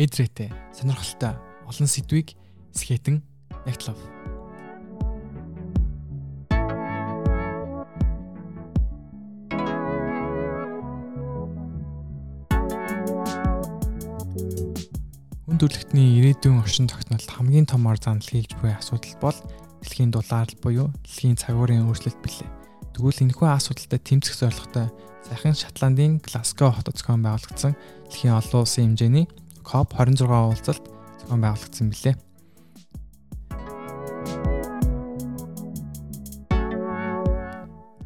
эдрээтэй, сонирхолтой олон сэдвийг скетэн нэгтлав. Хүн төрөлхтний ирээдүйн оршин тогтнолд хамгийн томор занал хийж буй асуудал бол дэлхийн дулаалал буюу дэлхийн цагуурын өөрчлөлт билээ. Тэгвэл энэхүү асуудалтай тэмцэх зорилготой сайхан Шотландын Глазго хотод зохион байгуулагдсан дэлхийн олон улсын хэмжээний COP26 уулзалт зохион байгуулагдсан билээ.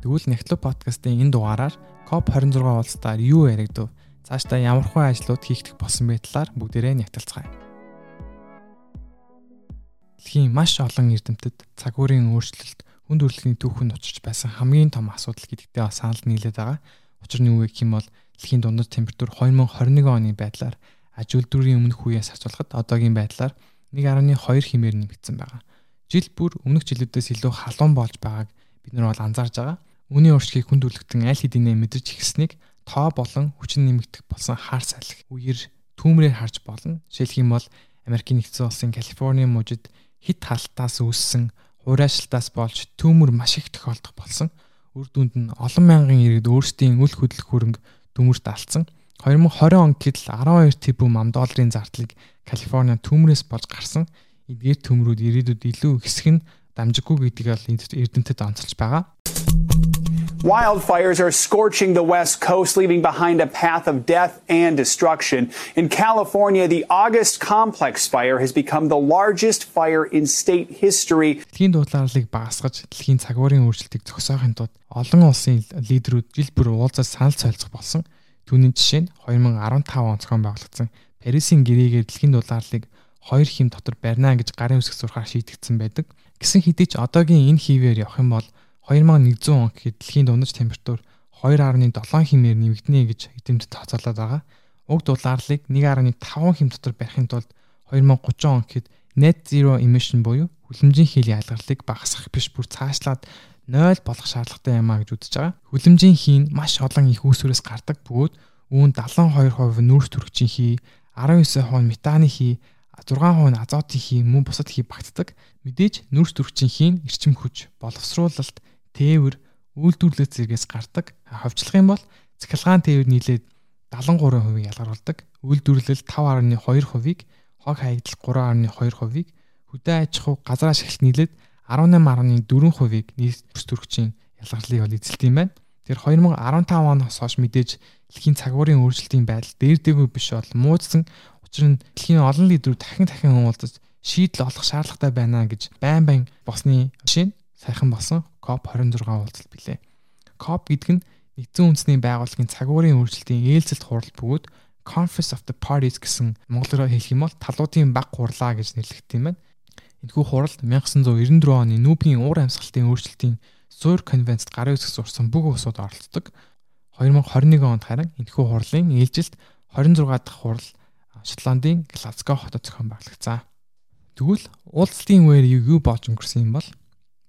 Тэгвэл Нэхтло подкастын энэ дугаараар COP26 уулзалтаар юу яригдв? Цаашдаа ямар хөө ажлууд хийгдэх болсон бэ талаар бүгдээрээ нягтлцгаая. Дэлхийн маш олон эрдэмтэд цагуурийн өөрчлөлт хүнд хүрлэхний түүхэнд учирч байсан хамгийн том асуудал гэдэгтээ бас санал нийлээд байгаа. Учир нь юу гэх юм бол дэлхийн дундад температур 2021 оны байдлаар аж үйлдвэрийн өмнөх үеэс харьцуулахад одоогийн байдлаар 1.2 хэмээр нэмэгдсэн байгаа. Жил бүр өмнөх жилүүдээс илүү халуун болж байгааг бид нар бол анзаарж байгаа. Үүний уршгийг хүнд үлгтэн аль хэдийнэ мэдэрч ихснийг тоо болон хүчин нэмэгдэх болсон хар салхи үеэр түүмрээр харж болно. Жишээлх юм бол Америкийн нэгдсэн улсын Калифорни мужид хит халтаас үүссэн хураашилтаас болж түүмэр маш их тохиолдох болсон. Үр дүнд нь олон мянган иргэд өөрсдийн үл хөдлөх хөрөнгө төмөрт алдсан. 2020 он гэтэл 12 тэрбум ам долларын зардлыг Калифорни төмрөөс болж гарсан. Эдгээр төмрүүд ирээдүйд илүү хэсэг нь дамжиггүй гэдгийг бол эрдэмтэд онцолж байгаа. Wildfires are scorching the west coast, leaving behind a path of death and destruction. In California, the August complex fire has become the largest fire in state history. Дэлхийн дуудларлыг багасгаж, дэлхийн цагуурын өөрчлөлтийг зогсоохын тулд олон улсын лидерүүд жил бүр уулзаж санал солилцох болсон. Түүний жишээ нь 2015 он зохион байгуулагдсан Парисын гэрээгээр дэлхийн дулаарлыг хоёр хим дотор барина гэж гарын үсэг зурхаар шийдэгдсэн байдаг. Гэсэн хэдий ч одоогийн энэ хивээр явах юм бол 2100 он гэхэд дэлхийн дундаж температур 2.7 хэмээр нэмэгдэнэ гэж эдэмтэд тооцоолоод байгаа. Уг дулаарлыг 1.5 хэм дотор барихын тулд 2030 он гэхэд net zero emission буюу хүлэмжийн хил ялгарлыг багасгах биш бүр цаашлаад 0 болох шаардлагатай юм а гэж үзэж байгаа. Хүлэмжийн хийн маш олон их үүсвэрээс гардаг бөгөөд үүн 72% нүүрс төрөгчийн хий, 19% метаны хий, 6% азотын хий мөн бусад хий багтдаг. Мэдээж нүүрс төрөгчийн хийн эрчим хүч, боловсруулалт, тээвэр, үйлдвэрлэл зэргээс гардаг. Ховчлох юм бол цахилгаан тээвэр нийлээд 73% ялгаруулдаг. Үйлдвэрлэл 5.2%-ийг, хог хаягдал 3.2%-ийг, хөдөө аж ахуй, газар ашиглалт нийлээд 18.4%-ийг нийт төрс төрөгчийн ялгарлыг бол эзэлт юм байна. Тэр 2015 оноос хойш мэдээж дэлхийн цагуурын өөрчлөлтийн байдал дээрдэггүй биш бол муудсан учир нь дэлхийн олон лидерүүд дахин дахин уулзаж шийдэл олох шаардлагатай байна гэж байн байн босны нь сайхан болсон COP26 уулзалт билээ. COP гэдэг нь нэгдсэн үндэсний байгууллагын цагуурын өөрчлөлтийн ээлжилт хурал бөгөөд Conference of the Parties гэсэн монголоор хэлэх юм бол талуудын баг хурлаа гэж нэрлэгдсэн юм байна. Энэхүү хурал 1994 оны Нүүбийн уур амьсгалтын өөрчлөлтийн Зуур конвенцэд гарын үсгс урсан бүх улсууд оролцдог. 2021 онд харин энэхүү хурлын ээлжилт 26 дахь хурал Шотландын Глазго хотод зохион байгуулагдсан. Тэгвэл уулзалтын үеэр юу болж өнгөрсөн юм бол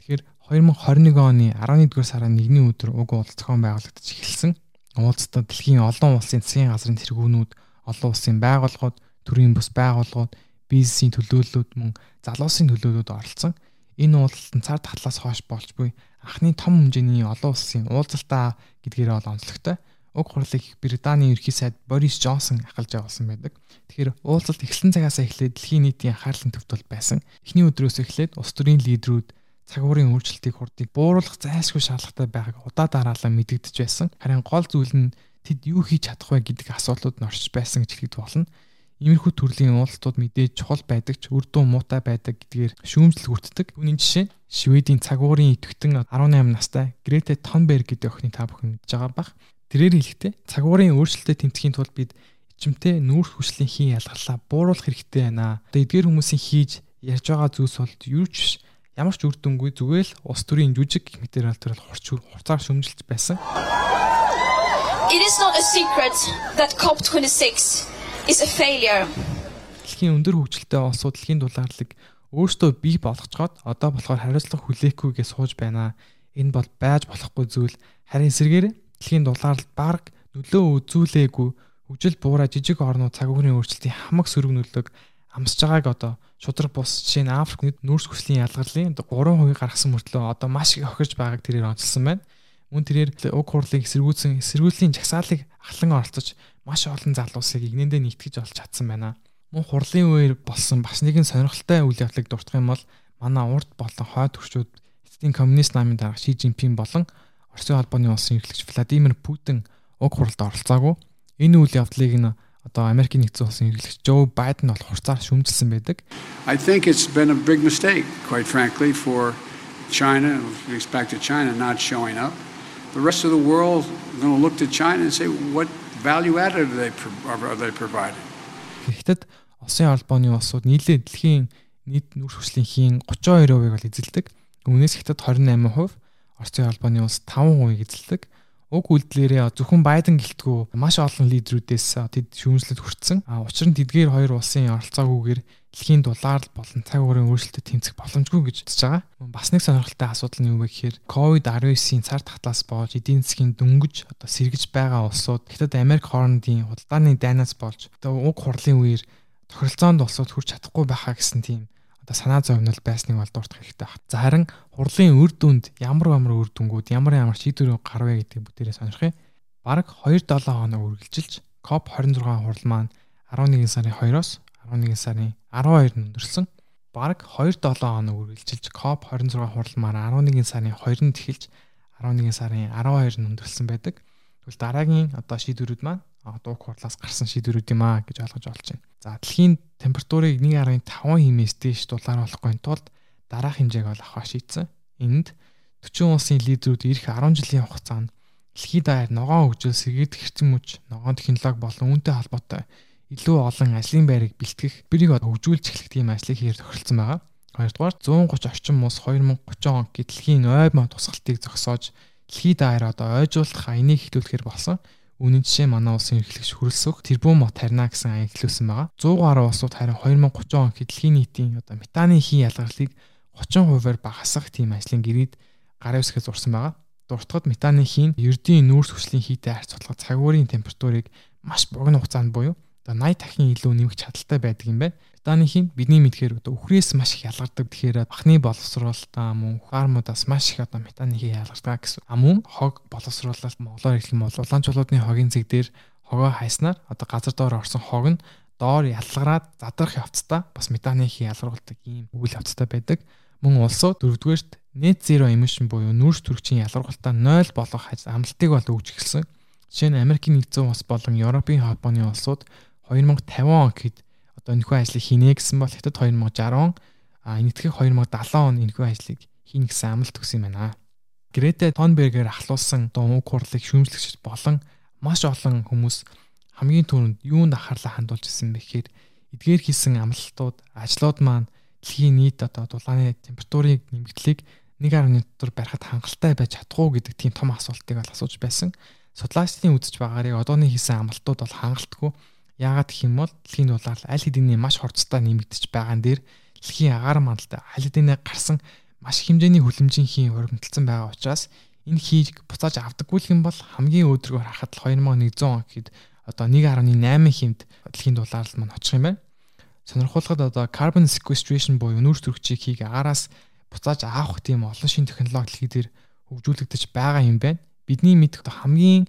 тэгэхээр 2021 оны 11-р сарын 1-ний өдөр уг уулзалт зохион байгуулагдаж эхэлсэн. Уулзалтад дэлхийн олон улсын засгийн газрын тэргүүнүүд, олон улсын байгууллагууд, төрийн бус байгууллагууд, бизнесийн төлөөллүүд мөн залуусын төлөөллүүд оролцсон. Энэ уулзалт нь цар татлаас хойш болж буй анхны том хэмжээний олон улсын уулзалтаа гэдгээр бол онцлогтой. Уг хурлыг Британий ерхий сайд Борис Джонсон ахалж явуулсан байдаг. Тэгэхээр уулзалт эхлэн цагаас эхлээд дэлхийн нийтийн анхаарлын төвд бол байсан. Эхний өдрөөс эхлээд улс төрийн лидерүүд цагуурын өөрчлөлтийг хурдыг бууруулах зайлшгүй шаардлагатай байгааг удаа дараалан мэдэгдэж байсан. Харин гол зүйл нь тэд юу хийж чадах вэ гэдэг асуултууд нь оршиж байсан гэж хэлэхэд болно. Иймэрхүү төрлийн уулзалтууд мэдээж чухал байдаг ч үр дүн муутай байдаг гэдгээр шүүмжлэл хүртдэг. Үүний жишээ Шведийн цагуурын идэвхтэн 18 настай Грете Тонберг гэдэг охины та бүхэн мэдж байгаа бах. Тэрээр хэлэхдээ цагуурын өөрчлөлтөд тэмцэхийн тулд бид ичимтэй нүүрс хүслийн хийн ялгарлаа бууруулах хэрэгтэй байна. Одоо эдгээр хүмүүсийн хийж ярьж байгаа зүйлс бол юу ч биш. Ямар ч үр дүнгүй зүгээр л улс төрийн жүжиг материал төр хурц хурцаар шөмжилж байсан. It is not a secret that COP26 is a failure. Дэлхийн өндөр хөгжилтэй улсууд дэлхийн дулаарлаг өөртөө бий болгочоод одоо болохоор хариуцлага хүлээхгүйгээ сууж байна. Энэ бол байж болохгүй зүйл. Харин эсрэгээр дэлхийн дулаарлалд баг нөлөө үзүүлээгүй хөгжил буурай жижиг орнууд цаг үеийн өөрчлөлтийн хамаг сөрөг нөлөөг амсж байгааг одоо шудраг бус жишээ нь Африк нүүрс хүслийн ялгарлын 3% гаргасан мөртлөө одоо маш их охирж байгааг тэрээр онцлсан байна. Мөн тэрээр уг хурлыг эсэргүүцэн эсэргүүцлийн жагсаалыг ахлан оролцож маш олон залуусыг игнэндээ нийтгэж олж чадсан байна. Мөн хурлын үеэр болсон бас нэгэн сонирхолтой үйл явдлыг дурдах юм бол манай урд болон хойд төрчүүд эцдийн коммунист намын дарга Ши Жинпин болон Оросын холбооны улсын эрхлэгч Владимир Путин уг хуралд оролцоогүй. Энэ үйл явдлыг нь одоо Америкийн нэгдсэн улсын эрхлэгч Жо Байден бол хурцаар шүүмжилсэн байдаг. I think it's been a big mistake quite frankly for China, respect to China not showing up. The rest of the world is going to look to China and say what value added are they are they providing. Гэхдээ Улсын холбооны улсууд нийлээд дэлхийн нийт нүүрс хүслийнхийн 32%-ыг бол эзэлдэг. Үүнээс хятад 28%, Оросын холбооны улс 5% эзэлдэг уг үйлдэлээрээ зөвхөн Байден гэлтгүү маш олон лидерүүдээс тэд шүүмжлэлд хүртсэн. Учир нь тэдгээр хоёр улсын оролцоогүйгээр дэлхийн дулаар болон цаг уурын өөрчлөлтөд тэмцэх боломжгүй гэж үзэж байгаа. Бас нэг сонирхолтой асуудал нь юу вэ гэхээр COVID-19-ийн цар тахлаас болж эдийн засгийн дөнгөж одоо сэргэж байгаа улсууд Хятад Америк хоорондын худалдааны дайнаас болж одоо уг хурлын үеэр тохиролцоонд улсууд хүрч чадахгүй байхаа гэсэн тийм одоо санаа зовнил байсныг бол дуртах хэрэгтэй байна. За харин хурлын үр дүнд ямар ямар үр дүнгууд ямар ямар шийдвэр гарвэ гэдэг бүтээрээ сонирхъя. Бараг 2-7 хоног үргэлжилж COP26 хурал маань 11 сарын 2-оос 11 сарын 12-нд өндөрлсөн. Бараг 2-7 хоног үргэлжилж COP26 хурал маань 11 сарын 2-нд эхэлж 11 сарын 12-нд өндөрлсөн байдаг. Тэгвэл дараагийн одоо шийдвэрүүд маань дууг хурлаас гарсан шийдвэрүүд юм аа гэж ойлгож олж байна. За дэлхийн температурыг 1.5 хэмээс дээш дулаар болохгүй тулд дараах хэмжээг бол авах шийдсэн. Энд 40 улсын лидерүүд эх 10 жилийн хугацаанд дэлхийд даяар ногоон хөгжил сэргийд хэрцэн мөч ногоон технологи болон үүнтэй холбоотой илүү олон ажлын байрыг бэлтгэх бэрийг хөгжүүлж эхлэх тийм ажлыг хийр тохиролцсон байгаа. Хоёрдугаар 130 орчим улс 2030 он дэлхийн ойд мод тусгалтыг зогсоож дэлхийд даяар одоо ойжуулах аяныг хөтөлөхөр болсон. Үүний жишээ манай улсын эрхлэгч хөрөлсөх тэрбум мот тарина гэсэн аян хэлүүлсэн байгаа. 100 гаруй улсууд харин 2030 он хэдэлхийн нийтийн одоо метаны хийн ялгарлыг 30%-аар багасгах тийм ажлын гэрээд гарын үсгээс зурсан байгаа. Дуртагд метаны хийн ердийн нүүрс хүслийн хийтэй харьцуулахад цаг уурын температурыг маш богино хугацаанд буюу одоо 80 дахин илүү нэмэх чадaltaй байдаг юм байна. Метаны хийн бидний мэдхээр одоо үхрээс маш их ялгардаг. Тэгэхээр бахны боловсруулалтаа мөн фармуудаас маш их одоо метаны хий ялгардаг гэсэн. А мөн хог боловсруулалт монголоор хэлэх юм бол улаанчуулуудын хогийн зэг дээр хогоо хайснаар одоо газар доор орсон хог нь доор ялгараад задрах явцдаа бас метаны хий ялгаруулдаг ийм үйл явцтай байдаг. Мөн улсууд дөрөвдүгээрт net zero emission буюу нүүрс төрөгчийн ялгаргалтаа 0 болгох амлалтыг бол өгж эхэлсэн. Жишээ нь Америкийн нэгдсэн улс болон Европын холбооны улсууд 2050 он гэхэд одоо энэхүү ажлыг хийнэ гэсэн бол хятад 2060 а энэтхэг 2070 он энэхүү ажлыг хийнэ гэсэн амлалт өгсөн юм байна. Грета Тонбергер ахлуулсан дуу хурлыг шүүмжлэгч болон маш олон хүмүүс хамгийн түрүүнд юунд анхаарлаа хандуулж ирсэн бэ гэхээр эдгээр хийсэн амлалтууд ажлууд маань дэлхийн нийт одоо дулааны температурыг нэмэгдлийг 1.1 дотор барихад хангалттай байж чадахгүй гэдэг тийм том асуултыг бол асууж байсан. Судлаачдын үзэж байгаарыг одооны хийсэн амлалтууд бол хангалтгүй Яагаад гэх юм бол дэлхийн дулаал аль хэдийн маш хорцтой нэмэгдэж байгаа дээр дэлхийн агаар мандалтай аль хэдийнэ гарсан маш хэмжээний хүлэмжийн хоригдталсан байгаа учраас энэ хийг буцааж авдаггүй юм бол хамгийн өөдрөгөөр харахад 2100 он гэхэд одоо 1.8 хэмт дэлхийн дулаал маань очих юм байна. Сонирхолтой одоо carbon sequestration буюу нүүрс төрөгчийг хийг агаараас буцааж авах тийм олон шин технологи дэлхий дээр хөгжүүлэгдэж байгаа юм байна. Бидний мэдх хамгийн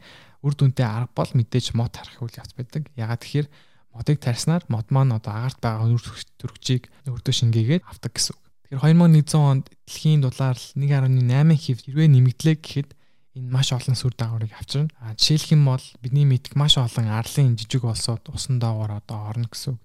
үр дүнтэй арга бол мэдээж мод харах үйл явц байдаг. Ягаад тэгэхээр модыг тарьснаар мод маань одоо агаарт байгаа үр төрөгчийг өрдөө шингээгээд авдаг гэсэн үг. Тэгэхээр 2100 онд дэлхийн дулаар 1.8 хэв хэрвээ нэмэгдлээ гэхэд энэ маш олон сүр дагаврыг авчирна. А жишээлх юм бол бидний мэдих маш олон арлын жижиг улсууд усан доогоор одоо орно гэсэн үг.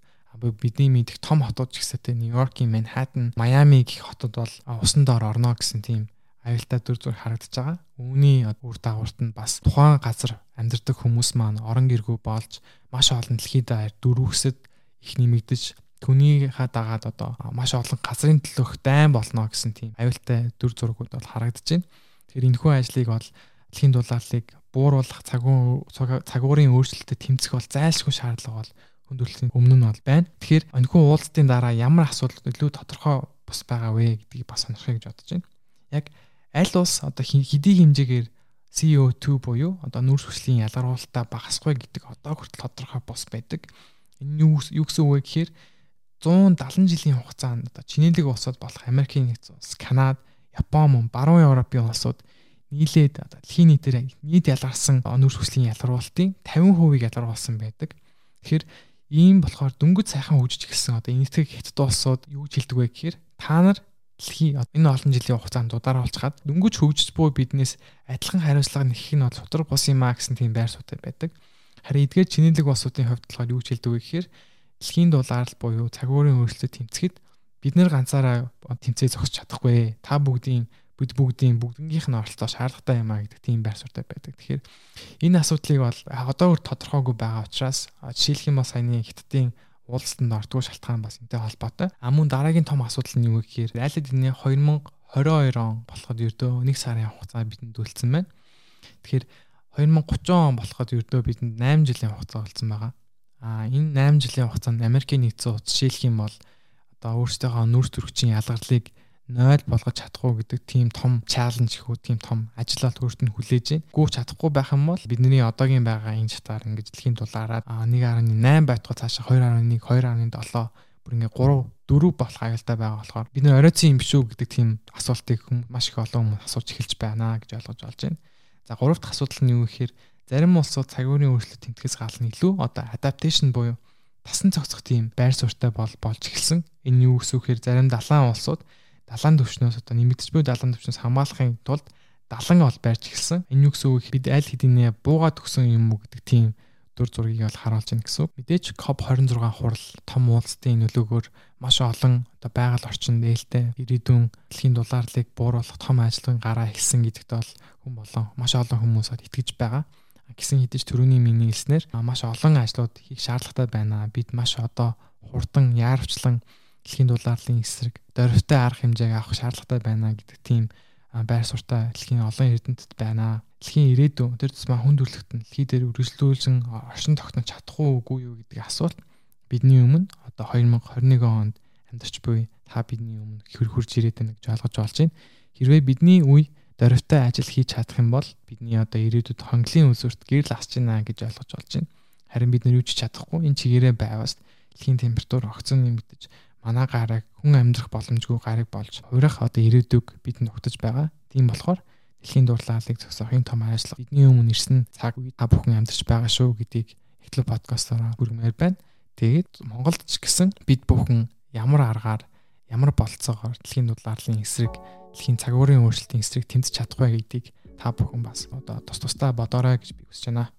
Бидний мэдих том хотууд ч гэсэтэй Нью-Йоркийн Манхэттен, Майами гэх хотод бол усан доор орно гэсэн тийм аюултай дүр зураг харагдаж байгаа. Үүний үр дагаварт нь бас тухайн газар амьдардаг хүмүүс маань орон гэргүү болж маш олон дэлхийд даяар дөрвөсөд их нэмэгдэж түүнийхээ дагаад одоо маш олон газрын төлөх дайн болно гэсэн тийм аюултай дүр зургууд бол харагдаж байна. Тэгэхээр энэхүү ажлыг бол дэлхийн дулаалыг бууруулах цагуурын өөрчлөлтөд тэмцэх бол зайлшгүй шаардлага бол хүндрэлтийн өмнө нь бол байна. Тэгэхээр энэхүү уулзалтын дараа ямар асуудал илүү тодорхой бус байгаа вэ гэдгийг бас сонирхъя гэж бодож байна. Яг аль улс одоо хэдий хэмжээгээр CO2 буюу одоо нүүрс хүслийн ялгаруулалтаа багасгүй гэдэг одоо хүртэл тодорхой бос байдаг. Энэ юу гэсэн үг вэ гэхээр 170 жилийн хугацаанд одоо Чинэлэг улсууд болох Америкийн нэгдсэн улс, Канада, Япон мөн баруун Европын улсууд нийлээд одоо дэлхийн нийтээр нийт ялгарсан нүүрс хүслийн ялгаруулалтын 50%-ийг ялгаруулсан байдаг. Тэгэхээр ийм болохоор дөнгөж сайхан хөгжиж эхэлсэн одоо энэтхэг хятад улсууд юу ч хэлдэг вэ гэхээр та нар дэлхийн энэ олон жилийн хугацаанд удараа олцгаад дөнгөж хөгжиж буй биднээс адилхан хариуцлага нэхэх нь бол судраг бус юм а гэсэн тийм байр суурь байдаг. Харин эдгээр чинэлэг улсуудын хувьд болохоор юу ч хэлдэг вэ гэхээр дэлхийн дулаалал буюу цагуурийн өөрчлөлтөд тэмцэхэд бид нэр ганцаараа тэмцээ зогсож чадахгүй. Та бүгдийн бид бүгдийн бүгднгийнх нь оролцоо шаардлагатай юм а гэдэг тийм байр суурьтай байдаг. Тэгэхээр энэ асуудлыг бол одоо өөр тодорхойгүй байгаа учраас жишээлх юм бол саяны хиттийн уулзалтанд ортгүй шалтгаан бас энтэй холбоотой. А мөн дараагийн том асуудал нь юу гэхээр айлд энэ 2022 он болоход ердөө 1 сарын хугацаа бидэнд үлдсэн байна. Тэгэхээр 2030 он болоход ердөө бидэнд 8 жилийн хугацаа үлдсэн байгаа. А энэ 8 жилийн хугацаанд Америкийн нэгдсэн улс жишээлх юм бол одоо өөрсдийнхөө нүүрс төрөгчийн ялгарлыг 0 болгож чадахгүй гэдэг тийм том чаленж хүү тийм том ажил бол өөрт нь хүлээж байна. Гүү чадахгүй байх юм бол бидний одоогийн байгаа энэ чатаар ингэж дэлхийн дулаараа 1.8 байтугай цаашаа 2.1 2.7 бүр ингээ 3 4 болох аюултай байгаа болохоор бид нэр оройтын юм биш үү гэдэг тийм асуултыг хүмүүс маш их олон хүмүүс асууж эхэлж байна гэж ойлгож болж байна. За гурав дахь асуудал нь юу гэхээр зарим улсууд цагуурийн өөрчлөлт тэмдгээс гална илүү одоо adaptation буюу тасан цогцох тийм байр суурьтай бол болж эхэлсэн. Энэ юу гэсэн үг хэрэг зарим далайн улсууд далайн төвчнөөс одоо нэмэгдэж буй далайн төвчнөөс хамгаалахын тулд далан ол байрч эхэлсэн. Энэ юу гэсэн үг бид аль хэдийнэ буугаад төгсөн юм уу гэдэг тийм дүр зургийг бол харуулж байна гэсэн үг. Мэдээж COP26 хурал том уулзалтын нөлөөгөөр маш олон одоо байгаль орчинд ээлтэй ирээдүйн дэлхийн дулаарлыг бууруулах том ажиллагааны гараа эхэлсэн гэдэгт бол хүн болон маш олон хүмүүс итгэж байгаа. Гисэн хэдиж төрөний миний хэлснээр маш олон ажлууд хийх шаардлагатай байна. Бид маш одоо хурдан яарвчлан дэлхийн дулаарлын эсрэг дөрвтэй арга хэмжээг авах шаардлагатай байна гэдэг тийм байр суртаа дэлхийн олон эрдэмтэд байна. Дэлхийн ирээдүйн тэр тусмаа хүн төрөлхтөн дэлхий дээр үргэлжлүүлсэн оршин тогтнож чадах уугүй юу гэдэг асуулт бидний өмнө одоо 2021 онд амьдарч буй та бидний өмнө хөр хурж ирээд байна гэж ойлгож болж байна. Хэрвээ бидний үе дөрвтэй ажил хийж чадах юм бол бидний одоо ирээдүйд хонглын үлсвэрт гэрэл асч байна гэж ойлгож болж байна. Харин бид нар юу ч чадахгүй энэ чигээрээ байвас дэлхийн температур огцон нэмэгдэж манай гарыг хүн амьдрах боломжгүй гарыг болж хувирах одоо ирээдүг бидэнд өгтөж байгаа. Тийм болохоор дэлхийн дурлалыг зогсоохын том ажил бидний өмнө ирсэн цаг үед та бүхэн амьдарч байгаа шүү гэдгийг эхлэл подкастаараа хүргэмээр байна. Тэгээд Монголд ч гэсэн бид бүхэн ямар аргаар ямар болцоогоор дэлхийн дурлалын эсрэг дэлхийн цагуурийн өөрчлөлтийн эсрэг тэмцэж чадахгүй гэдгийг та бүхэн бас одоо тус тустай бодоорой гэж би хүсэж байна.